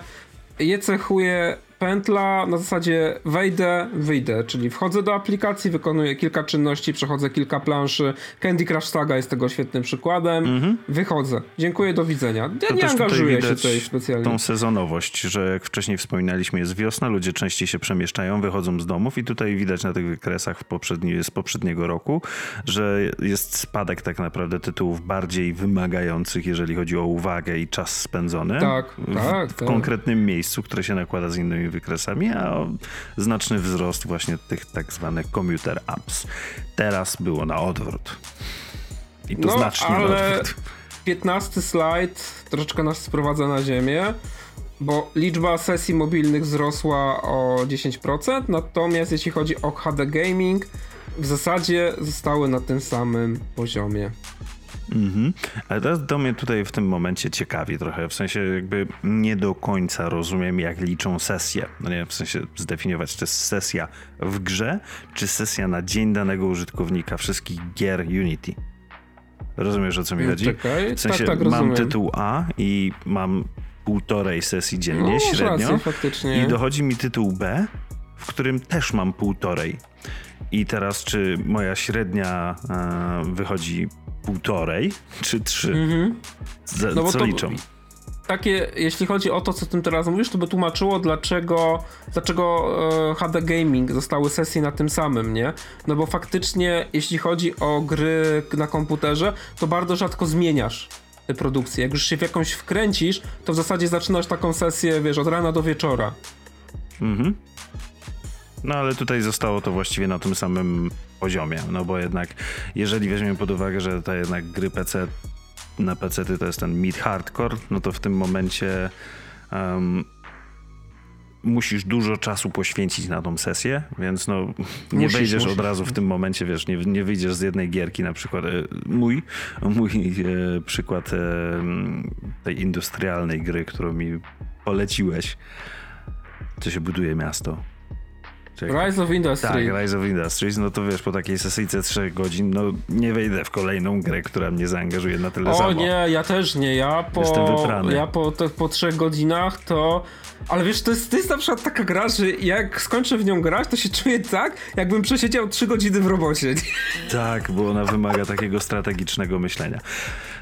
je cechuje pętla na zasadzie wejdę, wyjdę, czyli wchodzę do aplikacji, wykonuję kilka czynności, przechodzę kilka planszy. Candy Crush Saga jest tego świetnym przykładem. Mhm. Wychodzę. Dziękuję, do widzenia. Ja to nie angażuję się tutaj specjalnie. Tą sezonowość, że jak wcześniej wspominaliśmy, jest wiosna, ludzie częściej się przemieszczają, wychodzą z domów i tutaj widać na tych wykresach poprzedni, z poprzedniego roku, że jest spadek tak naprawdę tytułów bardziej wymagających, jeżeli chodzi o uwagę i czas spędzony. Tak, w, tak. W tak. konkretnym miejscu, które się nakłada z innymi wykresami, a znaczny wzrost właśnie tych tak zwanych commuter apps. Teraz było na odwrót. I to no, znacznie ale na odwrót. 15 slajd troszeczkę nas sprowadza na ziemię, bo liczba sesji mobilnych wzrosła o 10%, natomiast jeśli chodzi o HD Gaming, w zasadzie zostały na tym samym poziomie. Mhm. Ale teraz do mnie tutaj w tym momencie ciekawi trochę, w sensie jakby nie do końca rozumiem, jak liczą sesje. No nie, w sensie zdefiniować, czy to jest sesja w grze, czy sesja na dzień danego użytkownika wszystkich gier Unity. Rozumiesz, o co mi chodzi? Czekaj. W sensie tak, tak, mam tytuł A i mam półtorej sesji dziennie no, średnio rację, faktycznie. i dochodzi mi tytuł B, w którym też mam półtorej. I teraz, czy moja średnia e, wychodzi półtorej czy trzy? Mhm. no co to, liczą? Takie, jeśli chodzi o to, co tym teraz mówisz, to by tłumaczyło, dlaczego, dlaczego e, HD Gaming zostały sesje na tym samym, nie? No bo faktycznie, jeśli chodzi o gry na komputerze, to bardzo rzadko zmieniasz te produkcje. Jak już się w jakąś wkręcisz, to w zasadzie zaczynasz taką sesję, wiesz, od rana do wieczora. Mhm. No ale tutaj zostało to właściwie na tym samym poziomie, no bo jednak jeżeli weźmiemy pod uwagę, że to jednak gry PC na PC to jest ten mid hardcore, no to w tym momencie um, musisz dużo czasu poświęcić na tą sesję, więc no nie musisz, wejdziesz musisz. od razu w tym momencie, wiesz, nie, nie wyjdziesz z jednej gierki, na przykład e, mój, mój e, przykład e, tej industrialnej gry, którą mi poleciłeś, co się buduje miasto Czekaj. Rise of Industries. Tak, Rise of Industries, no to wiesz, po takiej sesyjce 3 godzin, no nie wejdę w kolejną grę, która mnie zaangażuje na tyle O samo. nie, ja też nie, ja po, ja po, to, po trzech godzinach to... Ale wiesz, to jest, to jest na przykład taka gra, że jak skończę w nią grać, to się czuję tak, jakbym przesiedział trzy godziny w robocie. Tak, bo ona wymaga takiego strategicznego myślenia.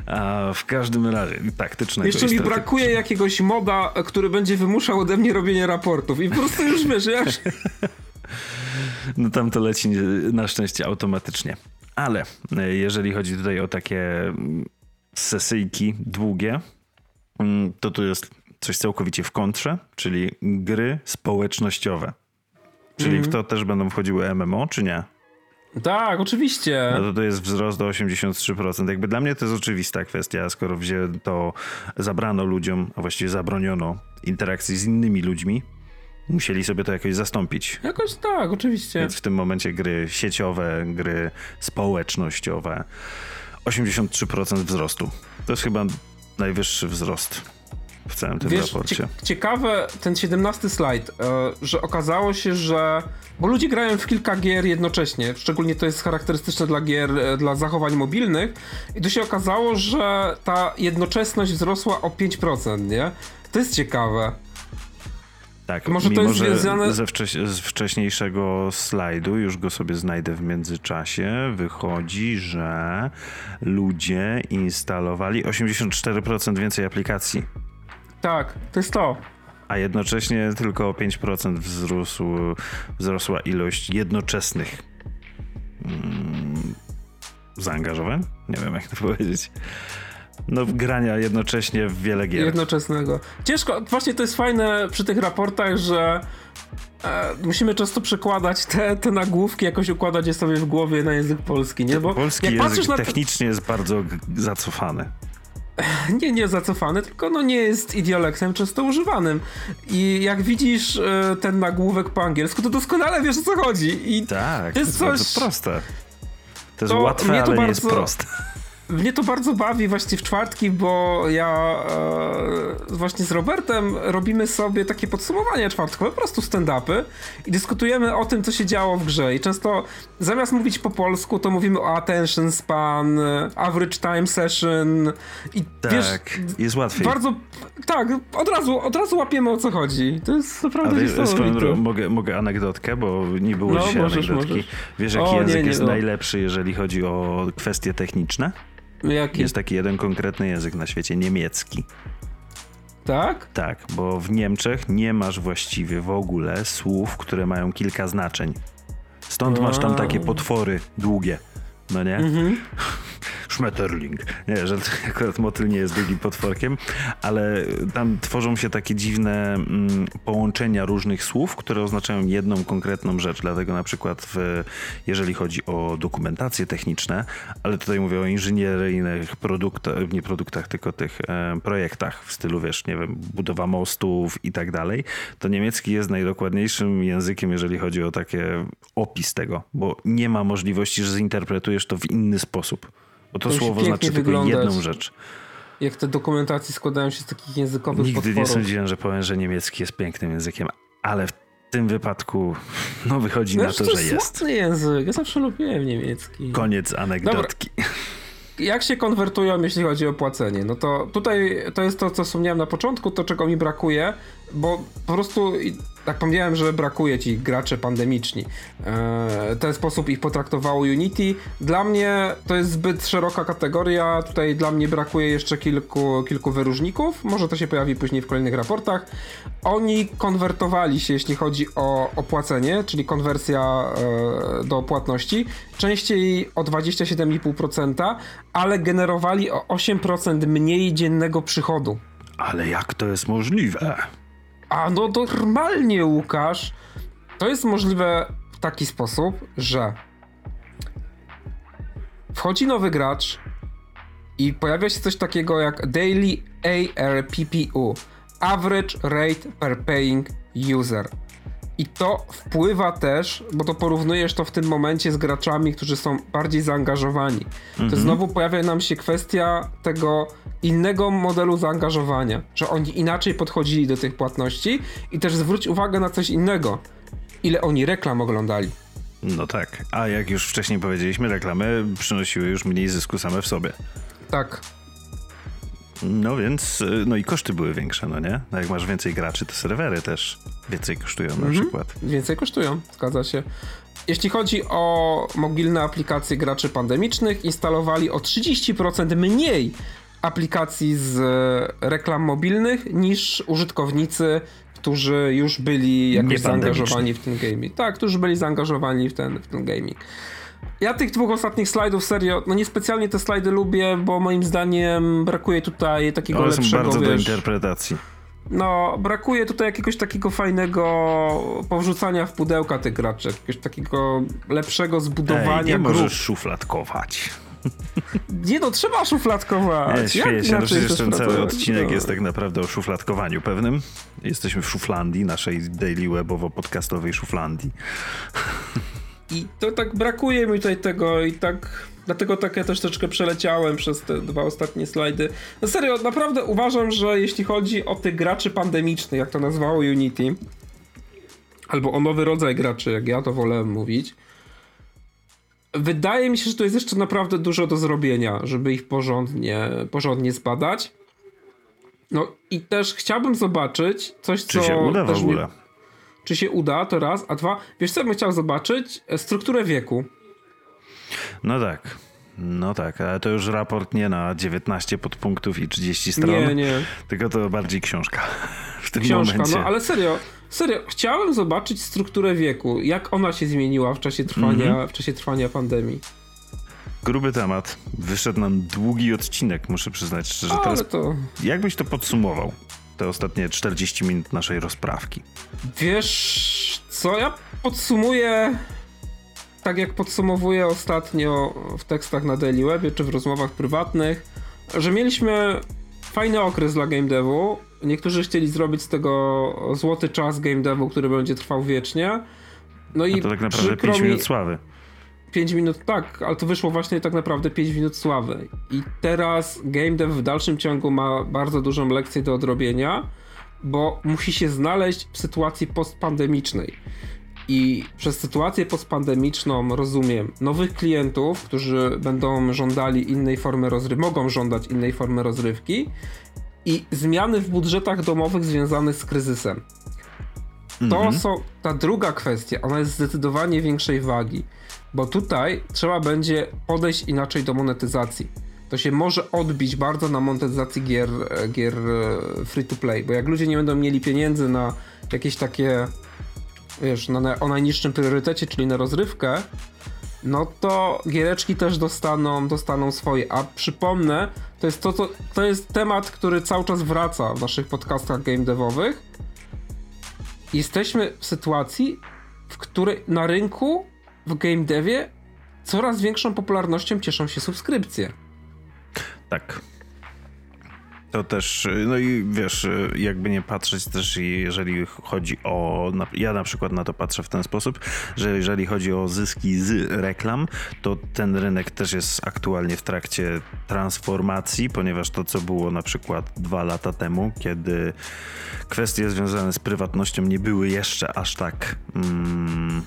A w każdym razie, taktycznego Jeszcze mi brakuje jakiegoś moda, który będzie wymuszał ode mnie robienie raportów i po prostu już wiesz, jak... No tam to leci na szczęście automatycznie. Ale e, jeżeli chodzi tutaj o takie mm, sesyjki długie, mm, to tu jest coś całkowicie w kontrze, czyli gry społecznościowe. Czyli mm. w to też będą wchodziły MMO, czy nie? Tak, oczywiście. No to to jest wzrost do 83%. Jakby dla mnie to jest oczywista kwestia, skoro wzię to zabrano ludziom, a właściwie zabroniono interakcji z innymi ludźmi, musieli sobie to jakoś zastąpić. Jakoś tak, oczywiście. Więc w tym momencie gry sieciowe, gry społecznościowe. 83% wzrostu. To jest chyba najwyższy wzrost w całym tym Wiesz, raporcie. ciekawe, ten 17 slajd, e, że okazało się, że bo ludzie grają w kilka gier jednocześnie, szczególnie to jest charakterystyczne dla gier, e, dla zachowań mobilnych i tu się okazało, że ta jednoczesność wzrosła o 5%, nie? To jest ciekawe. Tak, może to jest związane... ze wcześ z wcześniejszego slajdu, już go sobie znajdę w międzyczasie, wychodzi, że ludzie instalowali 84% więcej aplikacji. Tak, to jest to. A jednocześnie tylko o 5% wzrósł, wzrosła ilość jednoczesnych mm, zaangażowań? Nie wiem, jak to powiedzieć. No, grania jednocześnie w wiele gier. Jednoczesnego. Ciężko, właśnie to jest fajne przy tych raportach, że e, musimy często przekładać te, te nagłówki, jakoś układać je sobie w głowie na język polski, nie? Bo polski język na technicznie jest bardzo zacofany. Nie, nie zacofany, tylko no nie jest idiolektem często używanym. I jak widzisz e, ten nagłówek po angielsku, to doskonale wiesz o co chodzi. I tak, to jest, to jest coś... bardzo proste. To jest to łatwe, ale bardzo... nie jest proste mnie to bardzo bawi właśnie w czwartki, bo ja e, właśnie z Robertem robimy sobie takie podsumowania czwartkowe, po prostu stand-upy i dyskutujemy o tym, co się działo w grze. I często zamiast mówić po polsku, to mówimy o attention span, average time session i tak, wiesz, jest łatwiej. Bardzo, tak, od razu, od razu łapiemy o co chodzi. To jest naprawdę niesamowite. Mogę, mogę anegdotkę, bo nie było no, dzisiaj możesz, anegdotki. Możesz. Wiesz, jaki o, język nie, nie, jest no. najlepszy, jeżeli chodzi o kwestie techniczne? Jaki? Jest taki jeden konkretny język na świecie, niemiecki. Tak? Tak, bo w Niemczech nie masz właściwie w ogóle słów, które mają kilka znaczeń. Stąd masz tam takie potwory długie, no nie? Mhm. Schmetterling. Nie, że akurat motyl nie jest drugim potworkiem, ale tam tworzą się takie dziwne mm, połączenia różnych słów, które oznaczają jedną konkretną rzecz. Dlatego na przykład w, jeżeli chodzi o dokumentacje techniczne, ale tutaj mówię o inżynieryjnych produktach, nie produktach, tylko tych e, projektach w stylu, wiesz, nie wiem, budowa mostów i tak dalej, to niemiecki jest najdokładniejszym językiem, jeżeli chodzi o takie opis tego, bo nie ma możliwości, że zinterpretujesz to w inny sposób. Bo to, to słowo znaczy tylko jedną rzecz. Jak te dokumentacje składają się z takich językowych Nigdy potworów. nie sądziłem, że powiem, że niemiecki jest pięknym językiem, ale w tym wypadku no wychodzi na to, to że jest. To język, ja zawsze lubiłem niemiecki. Koniec anegdotki. Dobra. Jak się konwertują, jeśli chodzi o płacenie? No to tutaj to jest to, co wspomniałem na początku, to czego mi brakuje, bo po prostu tak pomniałem, że brakuje ci gracze pandemiczni. W ten sposób ich potraktowało Unity. Dla mnie to jest zbyt szeroka kategoria. Tutaj dla mnie brakuje jeszcze kilku, kilku wyróżników. Może to się pojawi później w kolejnych raportach. Oni konwertowali się, jeśli chodzi o opłacenie, czyli konwersja e, do płatności, częściej o 27,5%, ale generowali o 8% mniej dziennego przychodu. Ale jak to jest możliwe? A no normalnie, Łukasz, to jest możliwe w taki sposób, że wchodzi nowy gracz i pojawia się coś takiego jak Daily ARPPU Average Rate Per Paying User. I to wpływa też, bo to porównujesz to w tym momencie z graczami, którzy są bardziej zaangażowani. To mhm. znowu pojawia nam się kwestia tego innego modelu zaangażowania, że oni inaczej podchodzili do tych płatności i też zwróć uwagę na coś innego. ile oni reklam oglądali. No tak, a jak już wcześniej powiedzieliśmy, reklamy przynosiły już mniej zysku same w sobie. Tak. No więc, y, no i koszty były większe, no nie? No jak masz więcej graczy, to serwery też więcej kosztują na mhm. przykład. Więcej kosztują, zgadza się. Jeśli chodzi o mobilne aplikacje graczy pandemicznych, instalowali o 30% mniej aplikacji z e, reklam mobilnych niż użytkownicy, którzy już byli jakoś zaangażowani w ten gaming. Tak, którzy byli zaangażowani w ten, w ten gaming. Ja tych dwóch ostatnich slajdów serio, no niespecjalnie te slajdy lubię, bo moim zdaniem brakuje tutaj takiego One lepszego, są bardzo wiesz, do interpretacji. No, brakuje tutaj jakiegoś takiego fajnego powrzucania w pudełka tych graczy, jakiegoś takiego lepszego zbudowania Ej, nie grup. możesz szufladkować. Nie no, trzeba szufladkować. Nie, śmieję się, no przecież ten cały odcinek no. jest tak naprawdę o szufladkowaniu pewnym. Jesteśmy w szuflandii, naszej daily webowo-podcastowej szuflandii. I to tak brakuje mi tutaj tego i tak... Dlatego tak ja też troszeczkę przeleciałem przez te dwa ostatnie slajdy. No serio, naprawdę uważam, że jeśli chodzi o tych graczy pandemicznych, jak to nazwało Unity, albo o nowy rodzaj graczy, jak ja to wolę mówić, wydaje mi się, że to jest jeszcze naprawdę dużo do zrobienia, żeby ich porządnie, porządnie zbadać. No i też chciałbym zobaczyć coś, czy co... Czy się uda w ogóle? Mi, czy się uda, to raz. A dwa, wiesz co bym chciał zobaczyć? Strukturę wieku. No tak. No tak, ale to już raport nie na 19 podpunktów i 30 stron. Nie, nie. Tylko to bardziej książka w tym książka, momencie. no ale serio, serio, chciałem zobaczyć strukturę wieku, jak ona się zmieniła w czasie trwania, mm -hmm. w czasie trwania pandemii. Gruby temat. Wyszedł nam długi odcinek, muszę przyznać szczerze. Ale Teraz to... Jakbyś to podsumował? Te ostatnie 40 minut naszej rozprawki. Wiesz co, ja podsumuję tak jak podsumowuję ostatnio w tekstach na Daily Webie czy w rozmowach prywatnych, że mieliśmy fajny okres dla game devu. Niektórzy chcieli zrobić z tego złoty czas game devu, który będzie trwał wiecznie. No i A to tak naprawdę 5 minut sławy. 5 minut, tak, ale to wyszło właśnie tak naprawdę 5 minut sławy. I teraz game dev w dalszym ciągu ma bardzo dużą lekcję do odrobienia, bo musi się znaleźć w sytuacji postpandemicznej. I przez sytuację postpandemiczną rozumiem nowych klientów, którzy będą żądali innej formy rozrywki, mogą żądać innej formy rozrywki i zmiany w budżetach domowych związane z kryzysem. To mhm. są, ta druga kwestia, ona jest zdecydowanie większej wagi, bo tutaj trzeba będzie podejść inaczej do monetyzacji. To się może odbić bardzo na monetyzacji gier, gier e, free to play, bo jak ludzie nie będą mieli pieniędzy na jakieś takie wiesz, na, o najniższym priorytecie, czyli na rozrywkę, no to giereczki też dostaną, dostaną swoje. A przypomnę, to jest, to, to, to jest temat, który cały czas wraca w naszych podcastach game devowych. Jesteśmy w sytuacji, w której na rynku w game devie coraz większą popularnością cieszą się subskrypcje. Tak. To też, no i wiesz, jakby nie patrzeć też, jeżeli chodzi o. Ja na przykład na to patrzę w ten sposób, że jeżeli chodzi o zyski z reklam, to ten rynek też jest aktualnie w trakcie transformacji, ponieważ to, co było na przykład dwa lata temu, kiedy kwestie związane z prywatnością nie były jeszcze aż tak. Mm,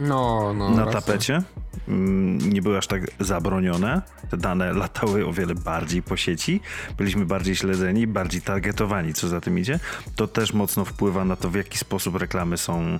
no, no, na tapecie. Mm, nie były aż tak zabronione. Te dane latały o wiele bardziej po sieci. Byliśmy bardziej śledzeni, bardziej targetowani, co za tym idzie. To też mocno wpływa na to, w jaki sposób reklamy są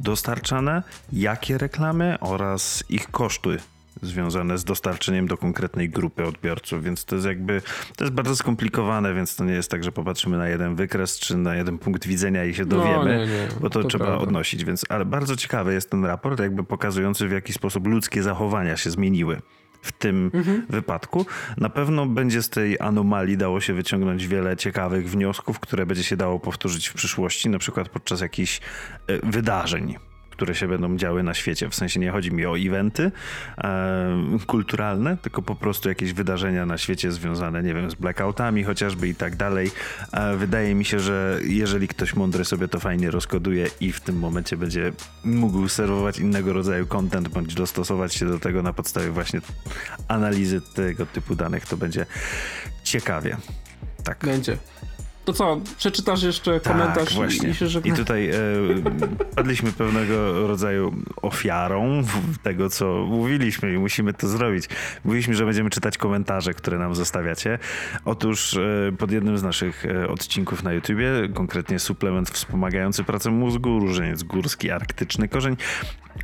dostarczane, jakie reklamy oraz ich koszty związane z dostarczeniem do konkretnej grupy odbiorców, więc to jest jakby, to jest bardzo skomplikowane, więc to nie jest tak, że popatrzymy na jeden wykres czy na jeden punkt widzenia i się no, dowiemy, no, nie, nie. bo to, to trzeba prawda. odnosić, więc, ale bardzo ciekawy jest ten raport, jakby pokazujący w jaki sposób ludzkie zachowania się zmieniły w tym mhm. wypadku. Na pewno będzie z tej anomalii dało się wyciągnąć wiele ciekawych wniosków, które będzie się dało powtórzyć w przyszłości, na przykład podczas jakichś e, wydarzeń które się będą działy na świecie. W sensie nie chodzi mi o eventy e, kulturalne, tylko po prostu jakieś wydarzenia na świecie związane, nie wiem, z blackoutami chociażby i tak dalej. E, wydaje mi się, że jeżeli ktoś mądry sobie to fajnie rozkoduje i w tym momencie będzie mógł serwować innego rodzaju content, bądź dostosować się do tego na podstawie właśnie analizy tego typu danych, to będzie ciekawie. Tak. Będzie. To co, przeczytasz jeszcze tak, komentarz tak, właśnie. i, i I tutaj e, padliśmy pewnego rodzaju ofiarą tego, co mówiliśmy i musimy to zrobić. Mówiliśmy, że będziemy czytać komentarze, które nam zostawiacie. Otóż e, pod jednym z naszych e, odcinków na YouTubie, konkretnie suplement wspomagający pracę mózgu, różeniec górski, arktyczny korzeń,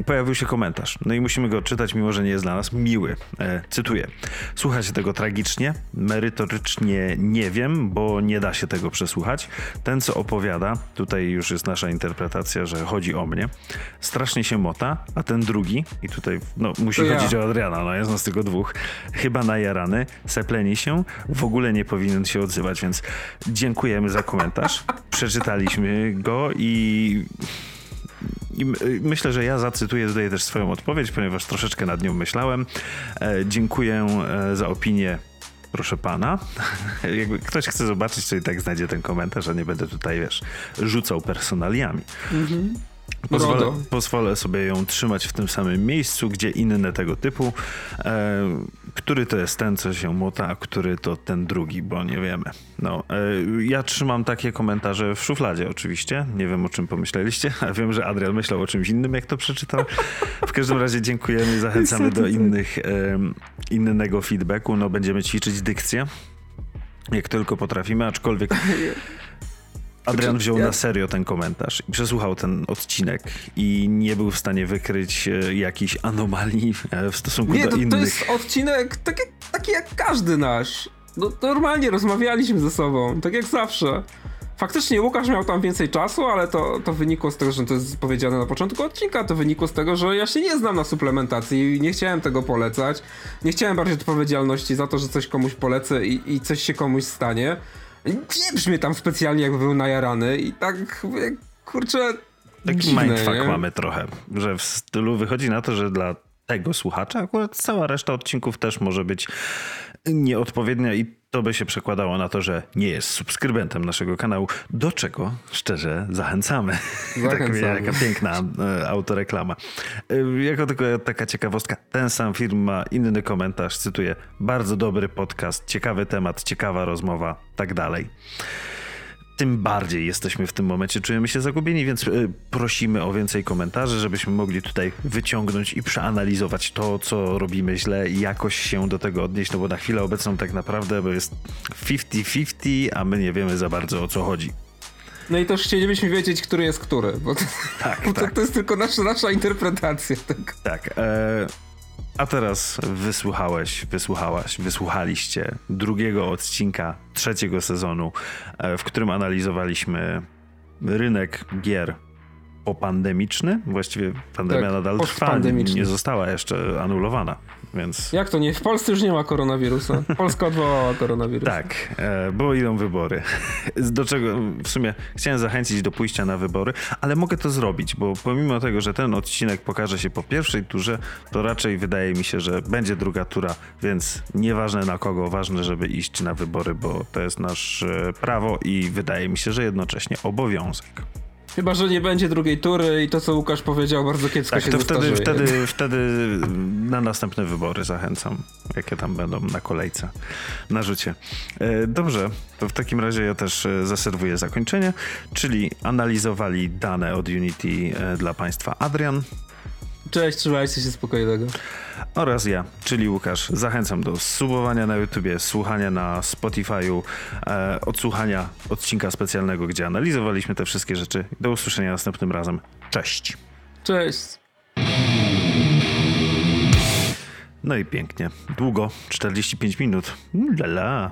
pojawił się komentarz. No i musimy go czytać, mimo że nie jest dla nas miły. E, cytuję. Słuchacie tego tragicznie, merytorycznie nie wiem, bo nie da się tego przesłuchać. Ten, co opowiada, tutaj już jest nasza interpretacja, że chodzi o mnie, strasznie się mota, a ten drugi, i tutaj no, musi to chodzić ja. o Adriana, no jest nas tylko dwóch, chyba najarany, sepleni się, w ogóle nie powinien się odzywać, więc dziękujemy za komentarz. Przeczytaliśmy go i i myślę, że ja zacytuję tutaj też swoją odpowiedź, ponieważ troszeczkę nad nią myślałem. E, dziękuję e, za opinię proszę pana. Jakby ktoś chce zobaczyć, to i tak znajdzie ten komentarz, a nie będę tutaj, wiesz, rzucał personaliami. Mhm. Pozwolę, pozwolę, sobie ją trzymać w tym samym miejscu, gdzie inne tego typu. E, który to jest ten, co się mota, a który to ten drugi, bo nie wiemy. No, e, ja trzymam takie komentarze w szufladzie oczywiście. Nie wiem, o czym pomyśleliście, a wiem, że Adrian myślał o czymś innym, jak to przeczytał. W każdym razie dziękujemy i zachęcamy do innych, e, innego feedbacku. No, będziemy ćwiczyć dykcję, jak tylko potrafimy, aczkolwiek Adrian wziął na serio ten komentarz i przesłuchał ten odcinek i nie był w stanie wykryć e, jakichś anomalii e, w stosunku nie, do to, innych. to jest odcinek taki, taki jak każdy nasz. No, normalnie rozmawialiśmy ze sobą, tak jak zawsze. Faktycznie Łukasz miał tam więcej czasu, ale to, to wynikło z tego, że to jest powiedziane na początku odcinka, to wynikło z tego, że ja się nie znam na suplementacji i nie chciałem tego polecać. Nie chciałem bardziej odpowiedzialności za to, że coś komuś polecę i, i coś się komuś stanie nie brzmi tam specjalnie jakby był najarany i tak kurczę Taki dziwne, mindfuck nie? mamy trochę, że w stylu wychodzi na to, że dla tego słuchacza akurat cała reszta odcinków też może być nieodpowiednia i to by się przekładało na to, że nie jest subskrybentem naszego kanału, do czego szczerze zachęcamy. zachęcamy. tak, jaka piękna e, autoreklama. E, jako tylko taka ciekawostka, ten sam film ma inny komentarz, cytuję, bardzo dobry podcast, ciekawy temat, ciekawa rozmowa, tak dalej tym bardziej jesteśmy w tym momencie, czujemy się zagubieni, więc y, prosimy o więcej komentarzy, żebyśmy mogli tutaj wyciągnąć i przeanalizować to, co robimy źle i jakoś się do tego odnieść, no bo na chwilę obecną tak naprawdę bo jest 50-50, a my nie wiemy za bardzo o co chodzi. No i też chcielibyśmy wiedzieć, który jest który, bo to, tak, bo tak. to, to jest tylko nasza, nasza interpretacja. Tak, tak e a teraz wysłuchałeś, wysłuchałaś, wysłuchaliście drugiego odcinka trzeciego sezonu, e, w którym analizowaliśmy rynek gier popandemiczny. Właściwie pandemia tak, nadal trwa, nie została jeszcze anulowana. Więc... Jak to nie? W Polsce już nie ma koronawirusa. Polska odwołała koronawirus. Tak, e, bo idą wybory. Do czego w sumie chciałem zachęcić do pójścia na wybory, ale mogę to zrobić, bo pomimo tego, że ten odcinek pokaże się po pierwszej turze, to raczej wydaje mi się, że będzie druga tura, więc nieważne na kogo, ważne, żeby iść na wybory, bo to jest nasze prawo i wydaje mi się, że jednocześnie obowiązek. Chyba, że nie będzie drugiej tury i to, co Łukasz powiedział, bardzo kiepsko tak, się to wtedy, wtedy, wtedy na następne wybory zachęcam, jakie tam będą na kolejce, na rzucie. E, dobrze, to w takim razie ja też e, zaserwuję zakończenie, czyli analizowali dane od Unity e, dla Państwa Adrian, Cześć, trzymajcie się spokojnego. Oraz ja, czyli Łukasz. Zachęcam do subowania na YouTubie, słuchania na Spotify'u, e, odsłuchania odcinka specjalnego, gdzie analizowaliśmy te wszystkie rzeczy. Do usłyszenia następnym razem. Cześć. Cześć. No i pięknie. Długo, 45 minut. Lala.